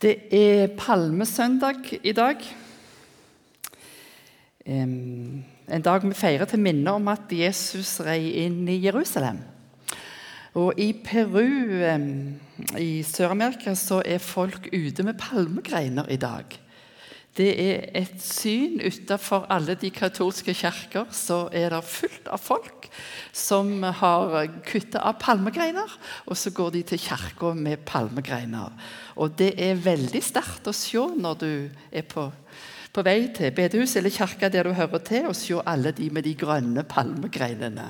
Det er palmesøndag i dag. En dag vi feirer til minne om at Jesus rei inn i Jerusalem. Og I Peru i Sør-Amerika så er folk ute med palmegreiner i dag. Det er et syn utenfor alle de katolske kirker. Så er det fullt av folk som har kutta av palmegreiner, og så går de til kirka med palmegreiner. Og det er veldig sterkt å se når du er på, på vei til bedehus eller kirka der du hører til, og se alle de med de grønne palmegreinene.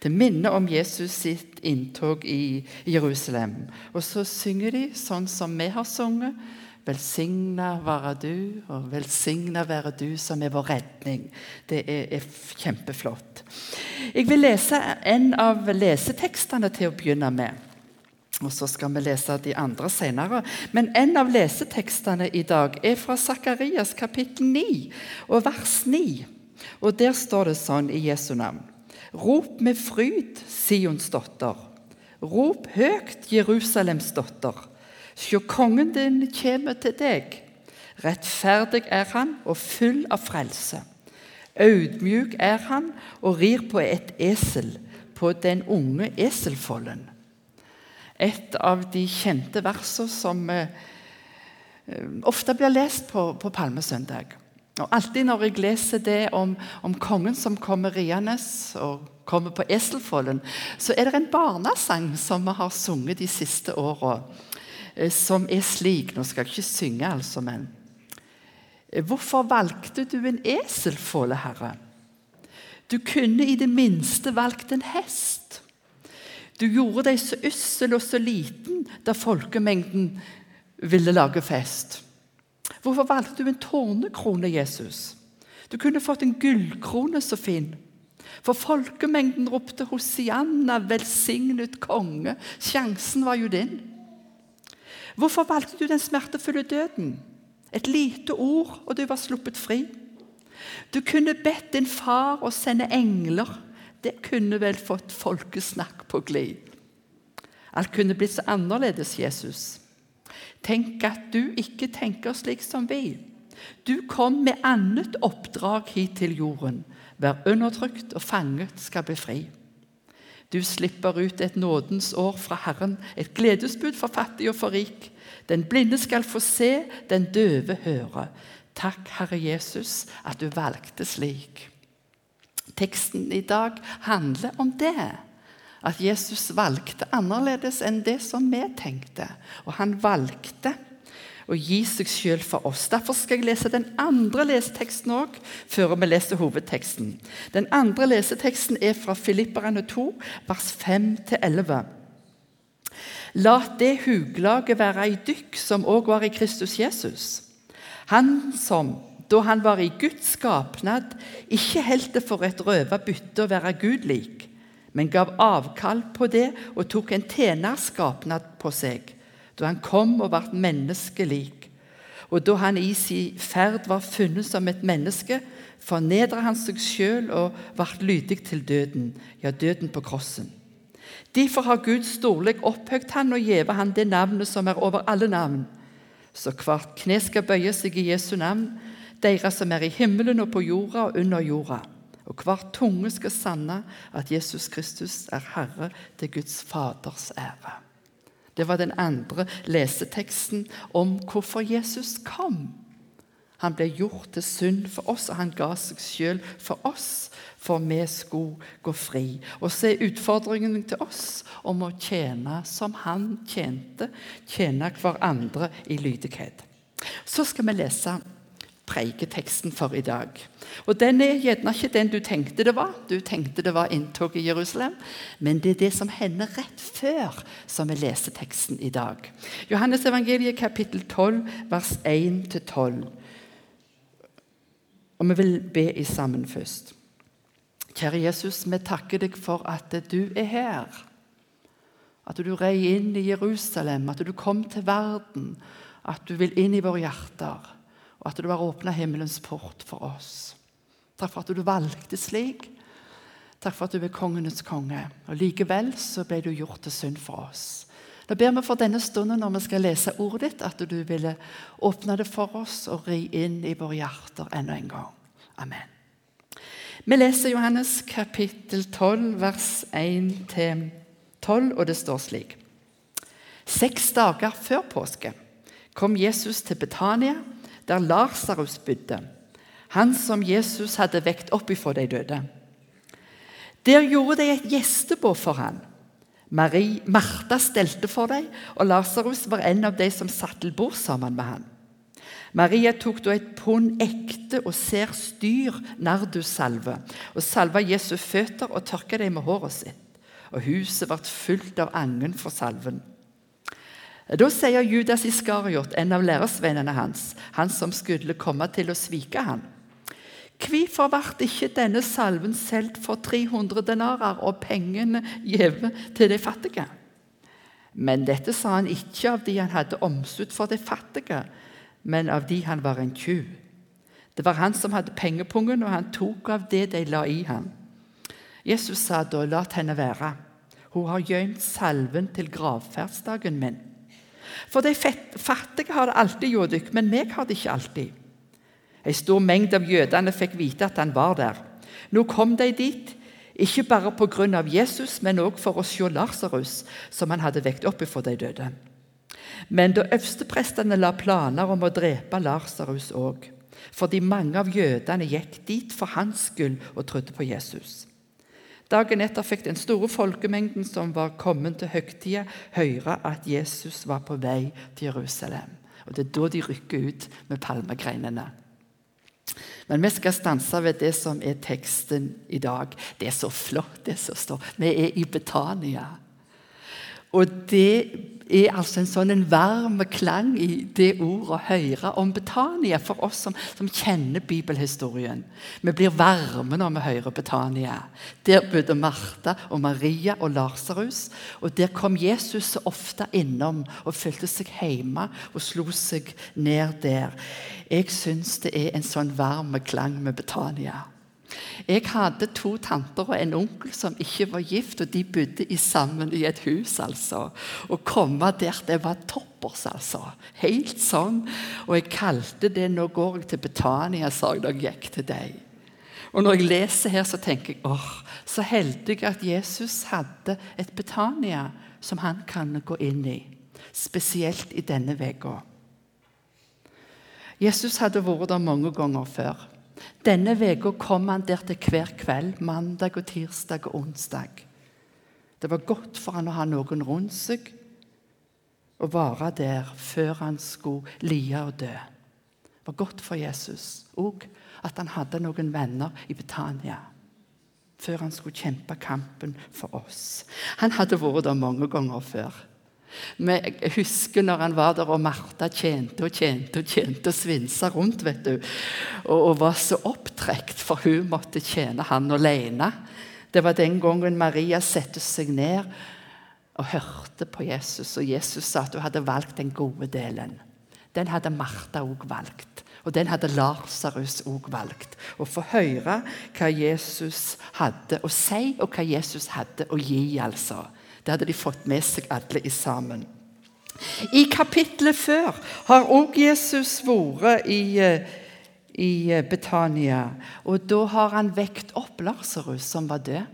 Til minne om Jesus sitt inntog i Jerusalem. Og så synger de sånn som vi har sunget. Velsigna være du, og velsigna være du som er vår redning. Det er, er, kjempeflott. Jeg vil lese en av lesetekstene til å begynne med. Og Så skal vi lese de andre senere. Men en av lesetekstene i dag er fra Sakarias kapittel 9 og vers 9. Og Der står det sånn i Jesu navn. Rop med fryd, Sions dotter. Rop høyt, Jerusalems dotter. Sjå, kongen din kommer til deg. Rettferdig er han og full av frelse. Audmjuk er han og rir på et esel, på den unge eselfollen. Et av de kjente versene som eh, ofte blir lest på, på palmesøndag. Og Alltid når jeg leser det om, om kongen som kommer riende og kommer på eselfollen, så er det en barnesang som vi har sunget de siste åra. Eh, som er slik Nå skal jeg ikke synge, altså, men eh, Hvorfor valgte du en eselfåle, Herre? Du kunne i det minste valgt en hest. Du gjorde deg så ussel og så liten da folkemengden ville lage fest. Hvorfor valgte du en tårnekrone, Jesus? Du kunne fått en gullkrone så fin. For folkemengden ropte 'Hosianna, velsignet konge'. Sjansen var jo din. Hvorfor valgte du den smertefulle døden? Et lite ord, og du var sluppet fri. Du kunne bedt din far å sende engler. Det kunne vel fått folkesnakk på glid. Alt kunne blitt så annerledes, Jesus. Tenk at du ikke tenker slik som vi. Du kom med annet oppdrag hit til jorden. Vær undertrykt og fanget skal bli fri. Du slipper ut et nådens år fra Herren, et gledesbud for fattig og for rik. Den blinde skal få se, den døve høre. Takk, Herre Jesus, at du valgte slik. Teksten i dag handler om det. At Jesus valgte annerledes enn det som vi tenkte. Og han valgte å gi seg selv for oss. Derfor skal jeg lese den andre leseteksten òg, før vi leser hovedteksten. Den andre leseteksten er fra Filipperne 2, vers 5-11. La det huglaget være i dykk som òg var i Kristus Jesus. Han som, da han var i Guds skapnad, ikke holdt det for et røva bytte å være Gud lik, men gav avkall på det og tok en tjenerskapnad på seg da han kom og ble menneskelik. Og da han i sin ferd var funnet som et menneske, fornedret han seg sjøl og ble lydig til døden, ja, døden på krossen. Derfor har Gud storlig opphøgt han og gjeve han det navnet som er over alle navn. Så hvert kne skal bøye seg i Jesu navn, dere som er i himmelen og på jorda og under jorda. Og hver tunge skal sanne at Jesus Kristus er Herre til Guds Faders ære. Det var den andre leseteksten om hvorfor Jesus kom. Han ble gjort til synd for oss, og han ga seg selv for oss, for vi skulle gå fri. Og så er utfordringen til oss om å tjene som han tjente, tjene hverandre i lydighet. Så skal vi lese preiketeksten for i dag. Og Den er gjerne ikke den du tenkte det var. Du tenkte det var inntog i Jerusalem. Men det er det som hender rett før, som vi leser teksten i dag. Johannes evangeliet kapittel 12, vers 1-12. Og vi vil be i sammen først. Kjære Jesus, vi takker deg for at du er her. At du rei inn i Jerusalem, at du kom til verden, at du vil inn i våre hjerter og at du har åpna himmelens port for oss. Takk for at du valgte slik. Takk for at du er kongenes konge. Og Likevel så ble du gjort til synd for oss. Da ber vi for denne stunden når vi skal lese ordet ditt, at du ville åpne det for oss og ri inn i våre hjerter enda en gang. Amen. Vi leser Johannes kapittel 12, vers 1-12, og det står slik. Seks dager før påske kom Jesus til Betania, der Lasarus bodde, han som Jesus hadde vekt opp ifra de døde. Der gjorde de et gjestebå for han. Marie, Martha stelte for dem, og Lasarus var en av de som satt til bord sammen med han. Maria tok da et pund ekte og ser styr nardussalve og salva Jesu føtter og tørka dem med håret sitt. Og huset ble fullt av angen for salven. Da sier Judas Iskariot, en av lærersvennene hans, han som skulle komme til å svike ham, Hvorfor ble ikke denne salven solgt for 300 denarer og pengene gitt til de fattige? Men dette sa han ikke av de han hadde omsut for de fattige, men av de han var en tjuv. Det var han som hadde pengepungen, og han tok av det de la i ham. Jesus sa da, 'La henne være. Hun har gjemt salven til gravferdsdagen min.' For de fattige har det alltid hjå dykk, men meg har det ikke alltid. En stor mengde av jødene fikk vite at han var der. Nå kom de dit, ikke bare pga. Jesus, men også for å se Lasarus, som han hadde vekt opp for de døde. Men da øversteprestene la planer om å drepe Lasarus òg, fordi mange av jødene gikk dit for hans skyld og trodde på Jesus. Dagen etter fikk den store folkemengden som var kommet til høgtida, høre at Jesus var på vei til Jerusalem. Og Det er da de rykker ut med palmegreinene. Men vi skal stanse ved det som er teksten i dag. Det er så flott, det som står. Vi er i Betania. Og det er altså en sånn en varm klang i det ordet å høre om Betania for oss som, som, kjenner bibelhistorien. Vi blir varme når vi hører Betania. Der bodde Martha og Maria og Lasarus. Og der kom Jesus så ofte innom og følte seg hjemme og slo seg ned der. Jeg syns det er en sånn varm klang med Betania. Jeg hadde to tanter og en onkel som ikke var gift, og de bodde sammen i et hus. altså. Å komme der, det var toppers, altså. Helt sånn. Og jeg kalte det 'Nå går jeg til Betania', sa jeg da jeg gikk til deg. Og når jeg leser her, så tenker jeg åh, så heldig at Jesus hadde et Betania som han kan gå inn i. Spesielt i denne uka. Jesus hadde vært der mange ganger før. Denne uka kom han der til hver kveld, mandag og tirsdag og onsdag. Det var godt for han å ha noen rundt seg og være der før han skulle lie og dø. Det var godt for Jesus òg at han hadde noen venner i Betania før han skulle kjempe kampen for oss. Han hadde vært der mange ganger før. Men jeg husker når han var der, og Martha tjente og tjente og tjente og svinsa rundt. vet du, og, og, var så opptrekt, for hun måtte tjene han alene. Det var den gangen Maria satte seg ned og hørte på Jesus, og Jesus sa at hun hadde valgt den gode delen. Den hadde Martha òg valgt. Og den hadde Lasarus òg valgt. Å få høre hva Jesus hadde å si, og hva Jesus hadde å gi. altså. Det hadde de fått med seg alle i sammen. I kapittelet før har òg Jesus vært i, eh, i eh, Betania. Og da har han vekt opp Lasarus, som var død.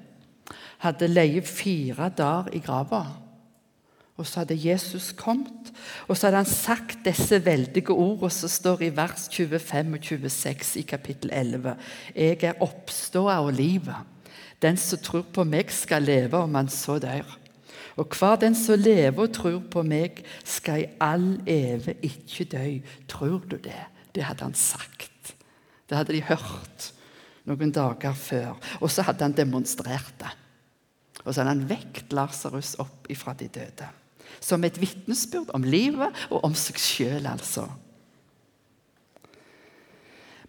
Hadde leid fire dager i grava. Og så hadde Jesus kommet, og så hadde han sagt disse veldige ordene som står i vers 25 og 26 i kapittel 11. Jeg er oppståa og livet. Den som tror på meg, skal leve om han så dør. Og hver den som lever og tror på meg, skal i all eve ikke dø. Tror du det? Det hadde han sagt. Det hadde de hørt noen dager før. Og så hadde han demonstrert det. Og så hadde han vekt Lasarus opp ifra de døde. Som et vitnesbyrd om livet og om seg sjøl, altså.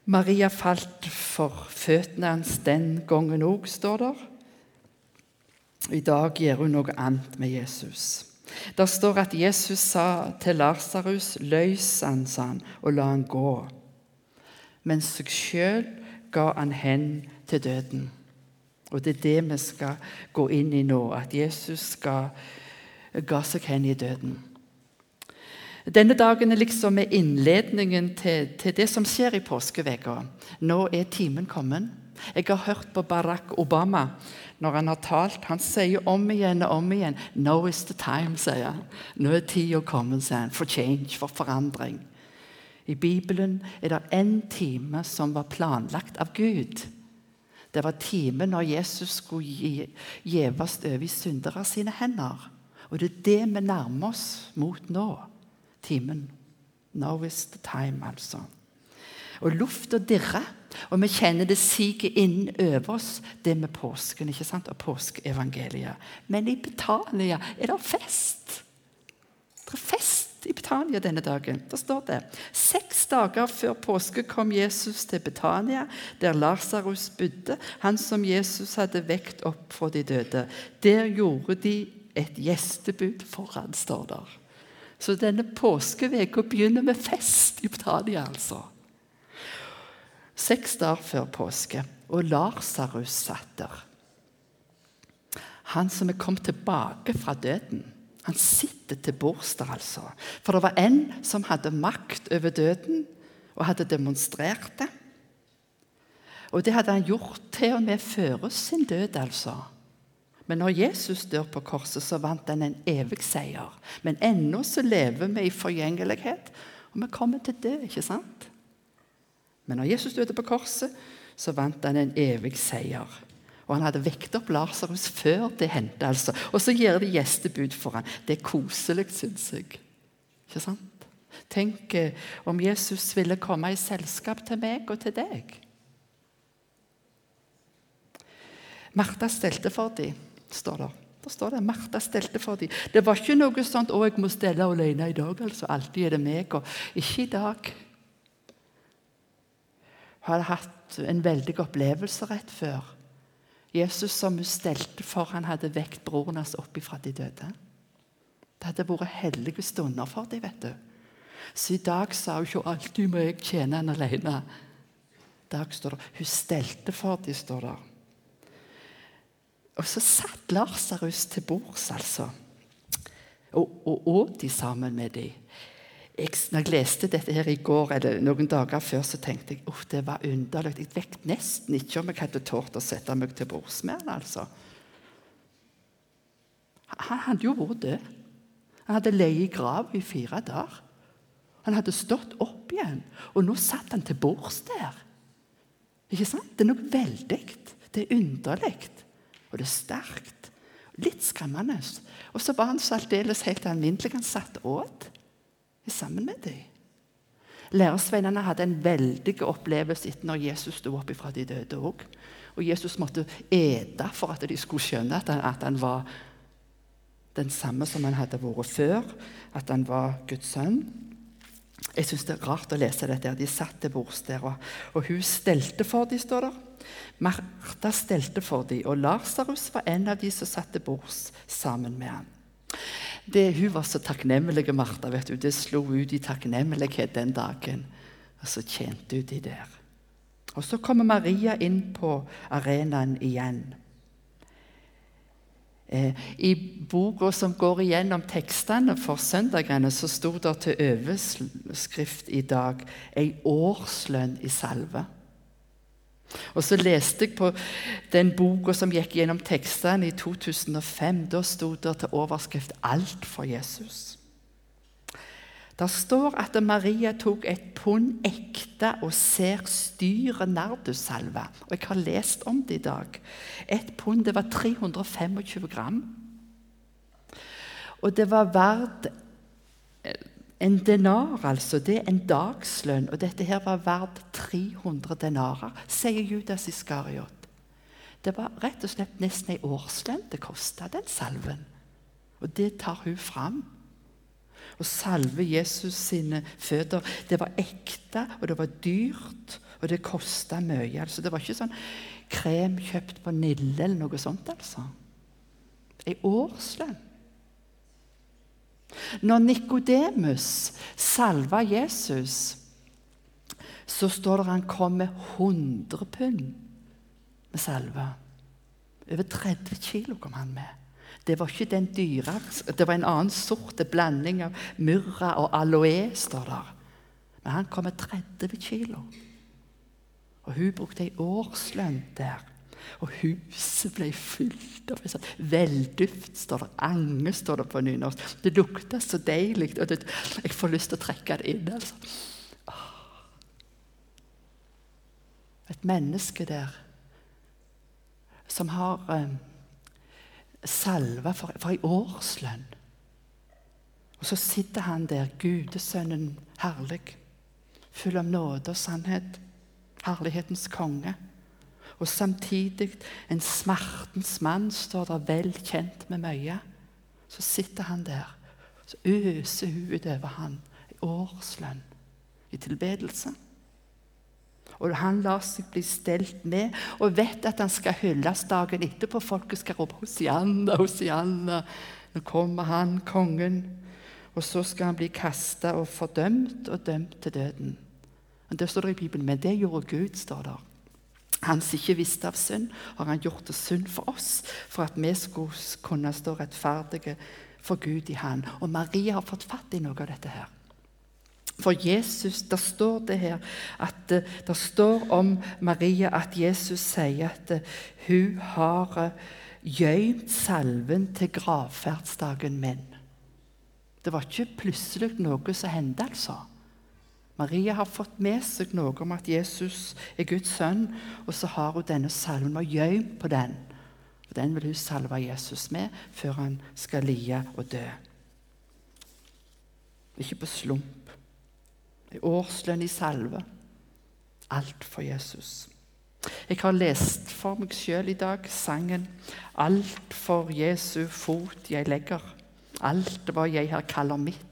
Maria falt for føttene hans den gangen òg, står der. I dag gjør hun noe annet med Jesus. Der står at Jesus sa til Lasarus, 'Løs han', sa han, og la han gå. Men seg sjøl ga han hen til døden. Og Det er det vi skal gå inn i nå, at Jesus skal ga seg hen i døden. Denne dagen er liksom innledningen til, til det som skjer i påskeveka. Nå er timen kommet. Jeg har hørt på Barack Obama når han har talt. Han sier om igjen og om igjen 'Now is the time', sier han. Nå er tida kommet, sier han, for change, for forandring. I Bibelen er det én time som var planlagt av Gud. Det var timen når Jesus skulle gjeves over i syndere sine hender. Og det er det vi nærmer oss mot nå. Timen. Now is the time, altså. Og lufta dirrer, og vi kjenner det siger inn over oss, det med påsken ikke sant? og påskeevangeliet. Men i Betania er det fest. Det er fest i Betania denne dagen. Der står det Seks dager før påske kom Jesus til Betania, der Lasarus bodde, han som Jesus hadde vekt opp fra de døde. Der gjorde de et gjestebud foran, står der. Så denne påskeveka begynner med fest i Betania, altså. Seks dager før påske, og Lasarus satt der. Han som er kommet tilbake fra døden. Han sitter til bords der, altså. For det var en som hadde makt over døden, og hadde demonstrert det. Og det hadde han gjort til og med før sin død, altså. Men når Jesus dør på korset, så vant han en evig seier. Men ennå så lever vi i forgjengelighet, og vi kommer til dø, ikke sant? Men når Jesus døde på korset, så vant han en evig seier. Og han hadde vekt opp Lasarus før det hendte. altså. Og så gir de gjestebud for ham. Det er koselig, syns jeg. Ikke sant? Tenk eh, om Jesus ville komme i selskap til meg og til deg. Martha stelte for dem, står det. Der står det Martha stelte for dem. Det var ikke noe sånt 'Å, jeg må stelle alene i dag'. altså. Alltid er det meg. og Ikke i dag. Hadde hatt en veldig opplevelse rett før. Jesus som hun stelte for, han hadde vekt broren hans opp ifra de døde. Det hadde vært hellige stunder for dem. vet du. Så i dag sa hun ikke alltid må jeg tjene han alene. Dag står det hun stelte for dem, står det. Og så satt Lasarus til bords, altså. Og åt de sammen med dem jeg, når jeg leste dette her i går, eller noen dager før, så tenkte jeg at det var underlig. Jeg vet nesten ikke om jeg hadde tort å sette meg til bords med han, altså. Han hadde jo vært død. Han hadde ligget i grav i fire dager. Han hadde stått opp igjen, og nå satt han til bords der. Ikke sant? Det er noe veldig. Det er underlig, og det er sterkt. Litt skremmende. Og så var han så aldeles helt alminnelig. Han satt åt sammen med dem. Lærersveinene hadde en veldig opplevelse etter når Jesus sto opp fra de døde òg. Og Jesus måtte ete for at de skulle skjønne at han, at han, var den samme som han hadde vært før. At han var Guds sønn. Jeg syns det er rart å lese dette. De satt til bords der, og, og, hun stelte for dem, står der. Martha stelte for dem, og Lasarus var en av de som satt til bords sammen med ham. Det, hun var så takknemlig, Martha. vet du. Det slo ut i takknemlighet den dagen. Og så tjente hun de der. Og Så kommer Maria inn på arenaen igjen. Eh, I boka som går igjennom tekstene for søndagene, så sto det til overskrift i dag 'Ei årslønn i salve'. Og så leste jeg på den boka som gikk gjennom tekstene i 2005. Da sto det til overskrift 'Alt for Jesus'. Det står at Maria tok et pund ekte og ser styre nardussalve. Og jeg har lest om det i dag. Et pund det var 325 gram. Og det var verdt en denar, altså, det er en dagslønn, og dette her var verdt 300 denarer, sier Judas Iskariot. Det var rett og slett nesten ei årslønn det kosta, den salven. Og det tar hun fram. Å salve Jesus sine føtter. Det var ekte, og det var dyrt, og det kosta mye. Altså, det var ikke sånn krem kjøpt på Nille eller noe sånt. altså. Ei årslønn. Når Nikodemus salva Jesus, så står det han kom med 100 pund med salve. Over 30 kilo kom han med. Det var ikke den dyre, det var en annen sort blanding av myrra og aloe, står der. Men han kom med 30 kilo. Og hun brukte ei årslønn der. Og huset ble fylt av sånn velduft, står det. Ange, står det på nynorsk. Det lukta så deilig. og det, Jeg får lyst til å trekke det inn. altså. Et menneske der som har eh, salva for, for ei årslønn. Og så sitter han der, gudesønnen herlig, full av nåde og sannhet. Herlighetens konge. Og samtidig en smertens mann står der vel kjent med mye. Så sitter han der, så øser hun utover han i årslønn i tilbedelse. Og han lar seg bli stelt med og vet at han skal hylles dagen etterpå. Folket skal rope 'Hosianna, Hosianna'. Nå kommer han, kongen. Og så skal han bli kasta og fordømt og dømt til døden. Men Det står det i Bibelen, men det gjorde Gud, står der. Han som ikke visste av synd, har han gjort det synd for oss, for at vi skulle kunne stå rettferdige for Gud i Han. Og Maria har fått fatt i noe av dette her. For Jesus, Der står det her at eh, det står om Maria at Jesus sier at eh, hun har eh, gjemt salven til gravferdsdagen min. Det var ikke plutselig noe som hendte, altså. Maria har fått med seg noe om at Jesus er Guds sønn, og så har hun denne salven og gjemt på den. Og Den vil hun salve Jesus med før han skal lie og dø. Ikke på slump. I årslønn i salve. Alt for Jesus. Jeg har lest for meg sjøl i dag sangen 'Alt for Jesu fot jeg legger'. Alt hva jeg her kaller mitt.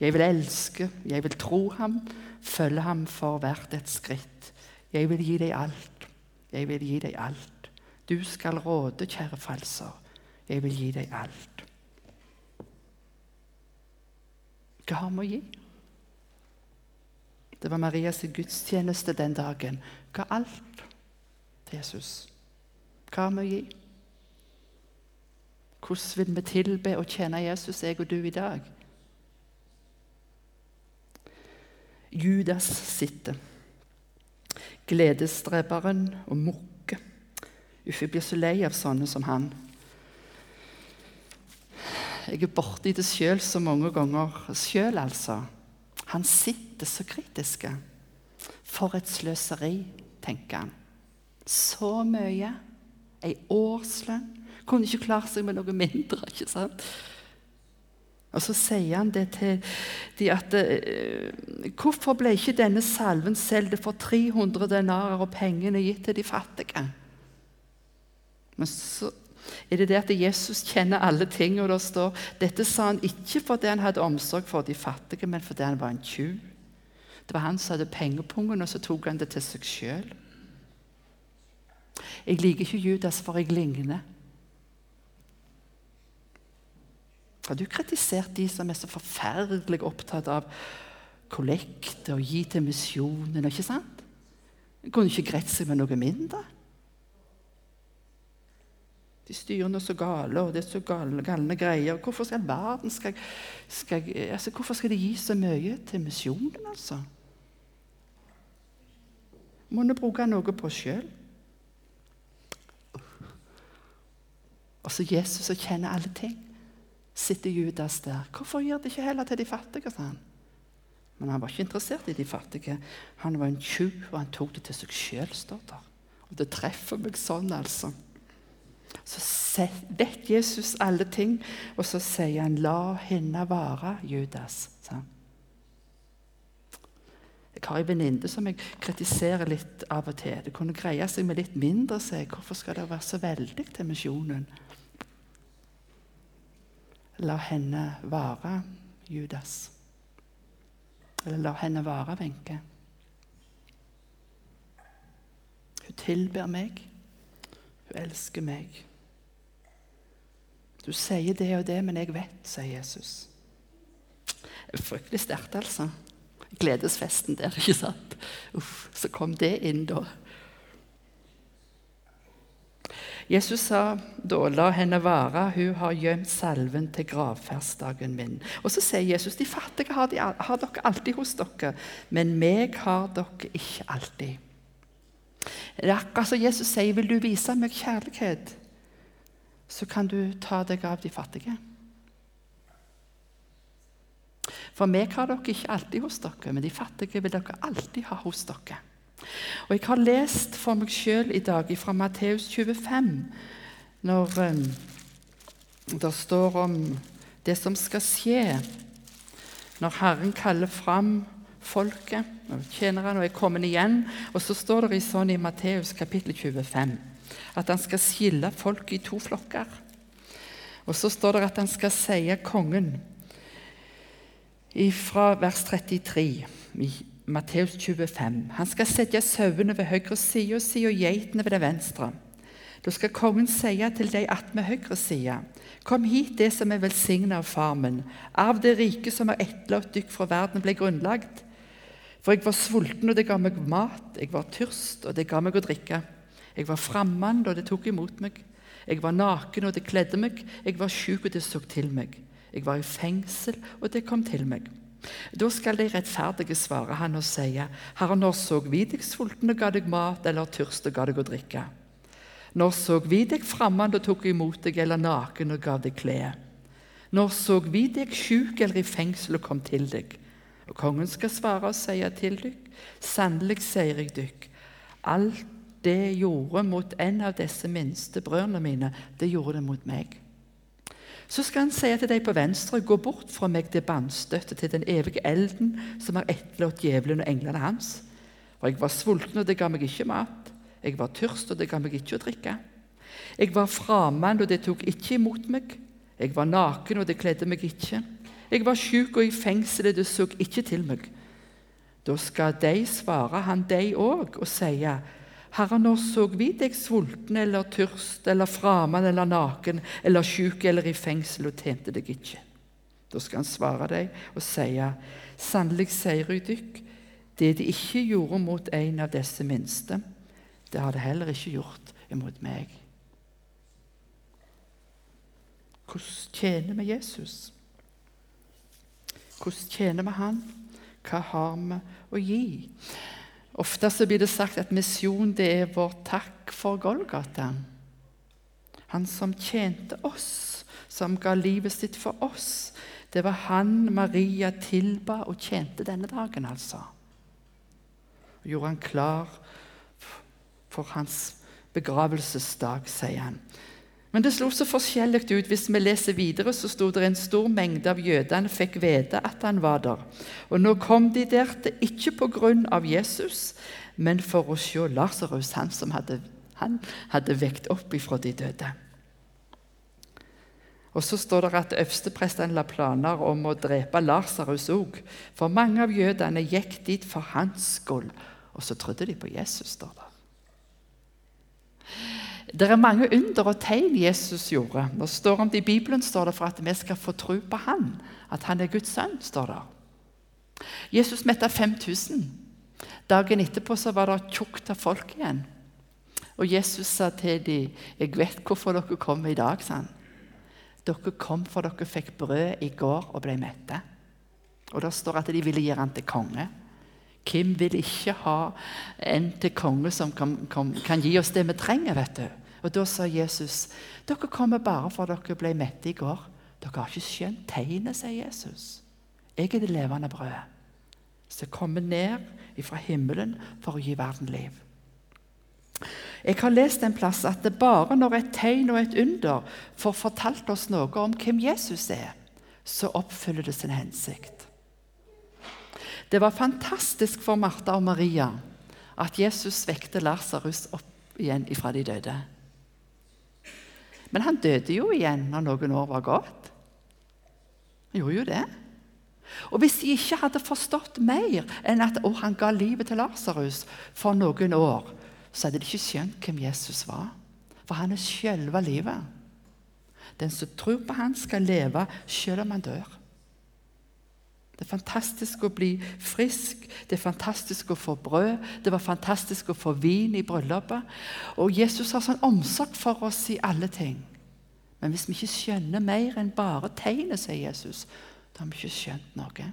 Jeg vil elske, jeg vil tro ham, følge ham for hvert et skritt. Jeg vil gi deg alt, jeg vil gi deg alt. Du skal råde, kjære falser, jeg vil gi deg alt. Hva har vi å gi? Det var Marias gudstjeneste den dagen. Ga alt til Jesus. Hva har vi å gi? Hvordan vil vi tilbe og tjene Jesus, jeg og du, i dag? Judas sitter. Gledesdreberen og mukke. Uff, jeg blir så lei av sånne som han. Jeg er borti det sjøl så mange ganger sjøl, altså. Han sitter så kritisk. For et sløseri, tenker han. Så mye. Ei årslønn. Kunne ikke klart seg med noe mindre. ikke sant? Og Så sier han det til de at eh, Hvorfor ble ikke denne salven solgt for 300 denarer og pengene gitt til de fattige? Men så er det det at Jesus kjenner alle ting, og det står dette sa han ikke fordi han hadde omsorg for de fattige, men fordi han var en tjuv. Det var han som hadde pengepungen, og så tok han det til seg sjøl. Jeg liker ikke Judas, for jeg ligner. Har du kritisert de som er så forferdelig opptatt av kollekte og gi til misjonen? ikke sant? Kunne ikke greit seg med noe mindre? De styrer nå så gale, og det er så galne, galne greier. Hvorfor skal verden skal, skal, altså, Hvorfor skal de gi så mye til misjonen, altså? Må vi bruke noe på oss sjøl? Og Jesus som kjenner alle ting, sitter Judas der. Hvorfor gir det ikke heller til de fattige? sa han. Men han var ikke interessert i de fattige. Han var en tjuv, og han tok det til seg sjøl, står der. Og det treffer meg sånn, altså. Så vet Jesus alle ting, og så sier han 'la henne være', Judas. sa Jeg har en venninne som jeg kritiserer litt av og til. Det kunne greie seg med litt mindre, sier jeg. Hvorfor skal det være så veldig til misjonen? La henne være, Judas. Eller la henne være, Wenche. Hun tilber meg. Hun elsker meg. Du sier det og det, men jeg vet, sier Jesus. Fryktelig sterkt, altså. Gledesfesten der, ikke sant? Uff, så kom det inn, da. Jesus sa da, la henne være, hun har gjemt salven til gravferdsdagen min. Og så sier Jesus, de fattige har, de, har dere alltid hos dere, men meg har dere ikke alltid. Det er akkurat som Jesus sier, vil du vise meg kjærlighet, så kan du ta deg av de fattige. For meg har dere ikke alltid hos dere, men de fattige vil dere alltid ha hos dere. Og Jeg har lest for meg sjøl i dag fra Matteus 25, når um, det står om det som skal skje når Herren kaller fram folket og tjenerne er kommet igjen. Og så står det i sånn i Matteus kapittel 25 at han skal skille folk i to flokker. Og så står det at han skal sie kongen fra vers 33 i Matteus 25. Han skal sette sauene ved høyre side og si og geitene ved den venstre. Da skal kongen si til de attmed høyre side.: Kom hit, det som er velsignet av Farmen, av det rike som har etterlatt dykk fra verden ble grunnlagt. For jeg var sulten, og det ga meg mat. Jeg var tørst, og det ga meg å drikke. Jeg var fremmed, og det tok imot meg. Jeg var naken, og det kledde meg. Jeg var sjuk, og det så til meg. Jeg var i fengsel, og det kom til meg. Da skal de rettferdige svare han og si, Herre, når så vi deg sulten og ga deg mat, eller tørst og ga deg å drikke? Når så vi deg fremmed og tok imot deg, eller naken og gav deg klær? Når så vi deg sjuk eller i fengsel og kom til deg? Og kongen skal svare og si til dykk, sannelig sier jeg dykk, alt det gjorde mot en av disse minste brødrene mine, det gjorde det mot meg. Så skal han si til deg på venstre, gå bort fra meg til bannstøtte, til den evige elden som har etterlatt djevelen og englene hans. For jeg var sulten, og det ga meg ikke mat. Jeg var tørst, og det ga meg ikke å drikke. Jeg var framand, og det tok ikke imot meg. Jeg var naken, og det kledde meg ikke. Jeg var syk og i fengsel, og det så ikke til meg. Da skal de svare han de òg, og sie:" Herre, når så vi deg sulten eller tørst eller fremmed eller naken eller syk eller i fengsel og tjente deg ikke? Da skal han svare deg og sie, sannelig sier jeg dykk, det de ikke gjorde mot en av disse minste, det har de heller ikke gjort imot meg. Hvordan tjener vi Jesus? Hvordan tjener vi Han? Hva har vi å gi? Ofte så blir det sagt at misjon det er vår takk for Golgata. Han som tjente oss, som ga livet sitt for oss. Det var han Maria tilba og tjente denne dagen, altså. Og gjorde han klar for hans begravelsesdag, sier han. Men det slo så forskjellig ut. Hvis vi leser videre, så sto det en stor mengde av jødene fikk vite at han var der. Og nå kom de der til ikke på grunn av Jesus, men for å se Lasarus, han som hadde, han hadde vekt opp ifra de døde. Og så står det at øversteprestene la planer om å drepe Lasarus òg. For mange av jødene gikk dit for hans skyld. Og så trodde de på Jesus, står det. Det er mange under og tegn Jesus gjorde. Det står om det I Bibelen står det for at vi skal få tro på Han, at han er Guds sønn. står det. Jesus metta 5000. Dagen etterpå så var det tjukt av folk igjen. Og Jesus sa til dem, 'Jeg vet hvorfor dere kom i dag.' sa han. Dere kom for dere fikk brød i går og ble mette. Og Det står at de ville gjøre han til konge. Hvem vil ikke ha en til konge som kan, kan, kan gi oss det vi trenger? vet du? Og Da sa Jesus, 'Dere kommer bare for dere ble mette i går.' 'Dere har ikke skjønt tegnet', sier Jesus. 'Jeg er det levende brødet, som kommer ned fra himmelen for å gi verden liv.' Jeg har lest en plass at det bare når et tegn og et under får fortalt oss noe om hvem Jesus er, så oppfyller det sin hensikt. Det var fantastisk for Martha og Maria at Jesus vekte Lasarus opp igjen ifra de døde. Men han døde jo igjen når noen år var gått. Han gjorde jo det. Og Hvis de ikke hadde forstått mer enn at å, han ga livet til Lasarus for noen år, så hadde de ikke skjønt hvem Jesus var. For han er selve livet. Den som tror på han skal leve selv om han dør. Det er fantastisk å bli frisk, det er fantastisk å få brød, det var fantastisk å få vin i bryllupet. Og Jesus har sånn omsorg for oss i alle ting. Men hvis vi ikke skjønner mer enn bare tegnet, sier Jesus, da har vi ikke skjønt noe.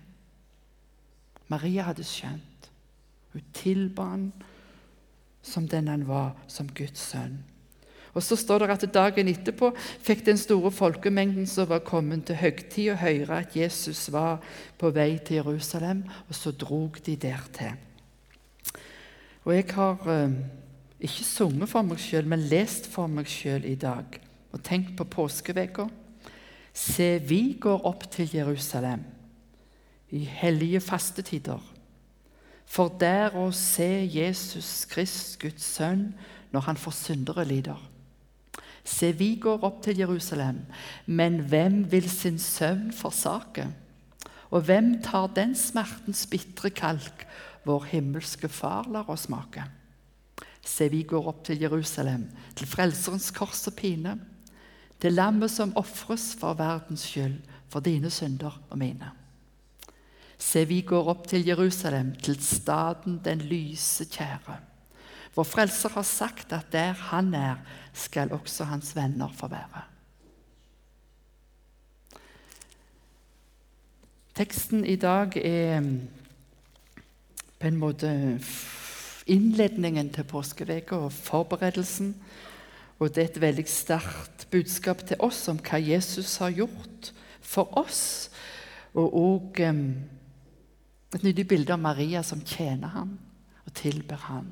Maria hadde skjønt. Hun tilba ham som den han var, som Guds sønn. Og så står det at Dagen etterpå fikk den store folkemengden som var kommet til høgtid, å høre at Jesus var på vei til Jerusalem, og så drog de dertil. Og Jeg har eh, ikke sunget for meg sjøl, men lest for meg sjøl i dag. Og tenkt på påskeveka. Se, vi går opp til Jerusalem i hellige fastetider. For der å se Jesus Krist, Guds sønn, når han for syndere lider. Se, vi går opp til Jerusalem, men hvem vil sin søvn forsake? Og hvem tar den smertens bitre kalk vår himmelske Far lar oss smake? Se, vi går opp til Jerusalem, til Frelserens kors og pine, til lammet som ofres for verdens skyld, for dine synder og mine. Se, vi går opp til Jerusalem, til staden den lyse kjære. Vår Frelser har sagt at der han er, skal også hans venner få være. Teksten i dag er mm, på en måte innledningen til påskeveka og forberedelsen. Og det er et veldig sterkt budskap til oss om hva Jesus har gjort for oss. Og òg um, et nydelig bilde av Maria som tjener ham og tilber ham.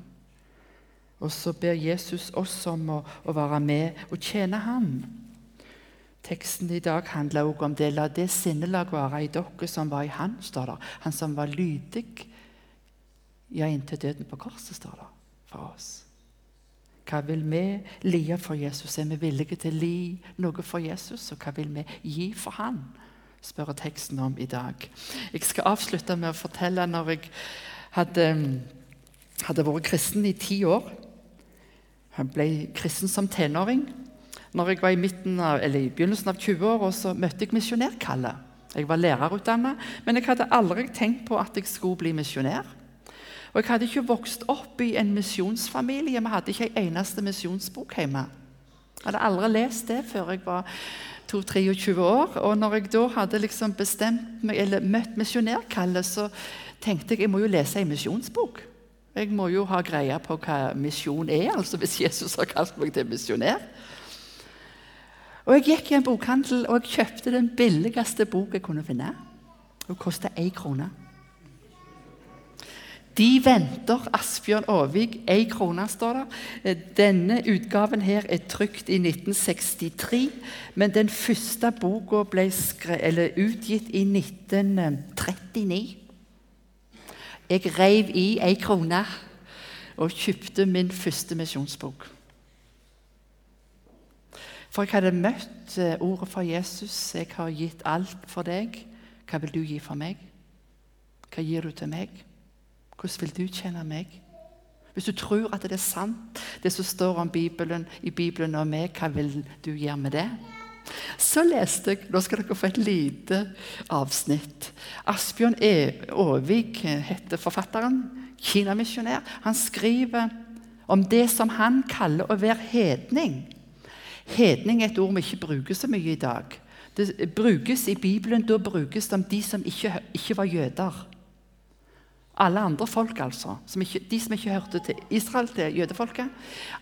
Og så ber Jesus oss om å, å være med og tjene ham. Teksten i dag handler også om det. La det sinnelag være i dere som var i han, står det. Han som var lydig, ja, inntil døden på korset, står det for oss. Hva vil vi lie for Jesus? Er vi villige til å li noe for Jesus? Og hva vil vi gi for han? spør teksten om i dag. Jeg skal avslutte med å fortelle når jeg hadde, hadde vært kristen i ti år. Jeg ble kristen som tenåring. Når jeg var i, av, i begynnelsen av 20-åra, møtte jeg misjonærkallet. Jeg var lærerutdanna, men jeg hadde aldri tenkt på at jeg skulle bli misjonær. Og Jeg hadde ikke vokst opp i en misjonsfamilie. Vi hadde ikke en eneste misjonsbok hjemme. Jeg hadde aldri lest det før jeg var 22-23 år. Og når jeg da hadde liksom bestemt meg, eller møtt misjonærkallet, så tenkte jeg jeg må jo lese en misjonsbok. Jeg må jo ha greie på hva misjon er, altså hvis Jesus har kalt meg til misjonær. Og Jeg gikk i en bokhandel og jeg kjøpte den billigste bok jeg kunne finne. Den kosta én krone. De venter Asbjørn Aavik. Én krone, står det. Denne utgaven her er trykt i 1963, men den første boka ble utgitt i 1939. Jeg reiv i ei krone og kjøpte min første misjonsbok. For jeg hadde møtt eh, ordet fra Jesus. Jeg har gitt alt for deg. Hva vil du gi for meg? Hva gir du til meg? Hvordan vil du tjene meg? Hvis du tror at det er sant, det som står om Bibelen, i Bibelen om meg, hva vil du gjøre med det? Så leste jeg Nå skal dere få et lite avsnitt. Asbjørn e. Aavik heter forfatteren. Kinamisjonær. Han skriver om det som han kaller å være hedning. Hedning er et ord vi ikke bruker så mye i dag. Det brukes I Bibelen da brukes det om de som ikke, ikke var jøder. Alle andre folk, altså. Som ikke, de som ikke hørte til Israel, til jødefolket.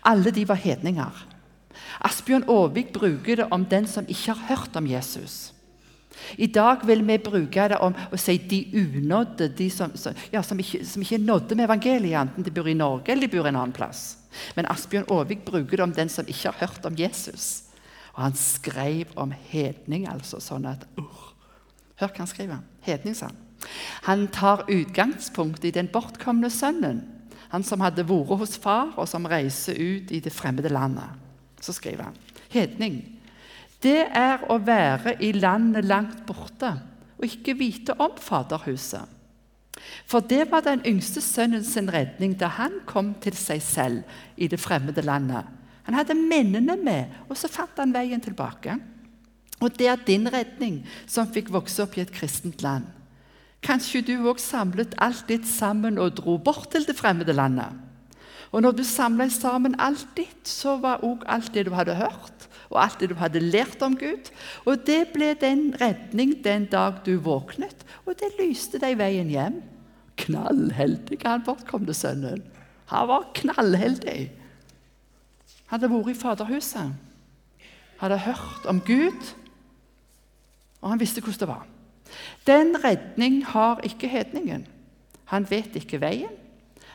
Alle de var hedninger. Asbjørn Aavik bruker det om den som ikke har hørt om Jesus. I dag vil vi bruke det om å si de unådde, de som, ja, som, ikke, som ikke nådde med evangeliet, enten de bor i Norge eller de bor en annen plass. Men Asbjørn Aavik bruker det om den som ikke har hørt om Jesus. Og han skrev om hedning, altså. sånn at uh, Hør hva han skriver. Hedning, sa han. Han tar utgangspunkt i den bortkomne sønnen. Han som hadde vært hos far, og som reiser ut i det fremmede landet så skriver han hedning. Det er å være i landet langt borte og ikke vite om Faderhuset. For det var den yngste sønnen sin redning da han kom til seg selv i det fremmede landet. Han hadde minnene med, og så fant han veien tilbake. Og det er din redning som fikk vokse opp i et kristent land. Kanskje du òg samlet alt ditt sammen og dro bort til det fremmede landet. Og når du samla sammen alt ditt, så var òg alt det du hadde hørt, og alt det du hadde lært om Gud. Og det ble den redning den dag du våknet, og det lyste deg veien hjem. Knallheldig, han bortkomne sønnen. Han var knallheldig. Han hadde vært i Faderhuset, hadde hørt om Gud, og han visste hvordan det var. Den redning har ikke hedningen. Han vet ikke veien.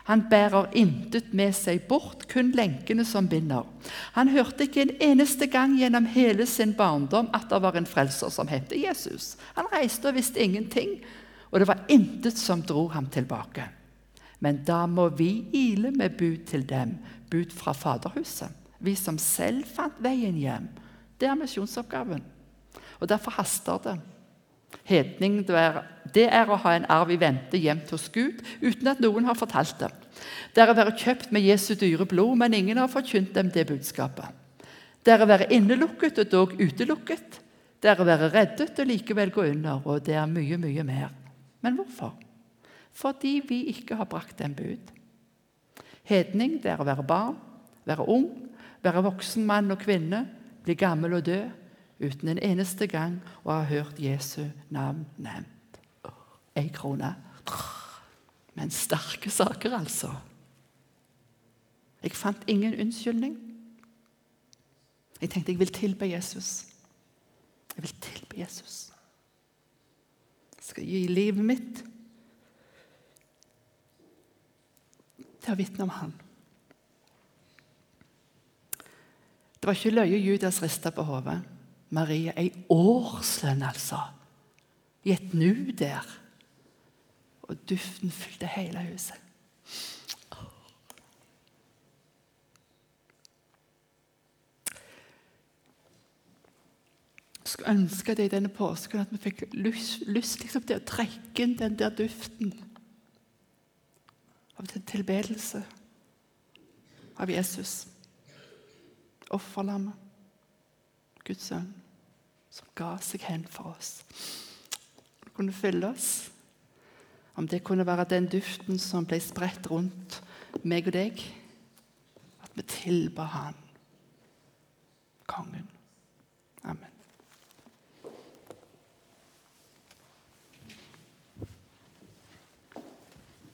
Han bærer intet med seg bort, kun lenkene som binder. Han hørte ikke en eneste gang gjennom hele sin barndom at det var en frelser som het Jesus. Han reiste og visste ingenting, og det var intet som dro ham tilbake. Men da må vi ile med bud til dem, bud fra Faderhuset. Vi som selv fant veien hjem. Det er misjonsoppgaven. Og derfor haster det. Hedning det er å ha en arv i vente gjemt hos Gud uten at noen har fortalt det. Det er å være kjøpt med Jesu dyre blod, men ingen har forkynt dem det budskapet. Det er å være innelukket og dog utelukket. Det er å være reddet og likevel gå under, og det er mye, mye mer. Men hvorfor? Fordi vi ikke har brakt dem bud. Hedning det er å være barn, være ung, være voksen mann og kvinne, bli gammel og dø, uten en eneste gang å ha hørt Jesu navn nevnt. Ei krone. Men sterke saker, altså. Jeg fant ingen unnskyldning. Jeg tenkte jeg vil tilbe Jesus. Jeg vil tilbe Jesus. Jeg skal gi livet mitt til å vitne om Han. Det var ikke løye Judas rista på hodet. Maria, ei årslønn, altså. I et nu der. Og duften fylte hele huset. Jeg skulle ønske det i denne påsken at vi fikk lyst, lyst liksom, til å trekke inn den der duften av den tilbedelse av Jesus. Offerlammet. Guds sønn, som ga seg hen for oss. Det kunne fylle oss. Om det kunne være den duften som ble spredt rundt meg og deg. At vi tilba Han, kongen.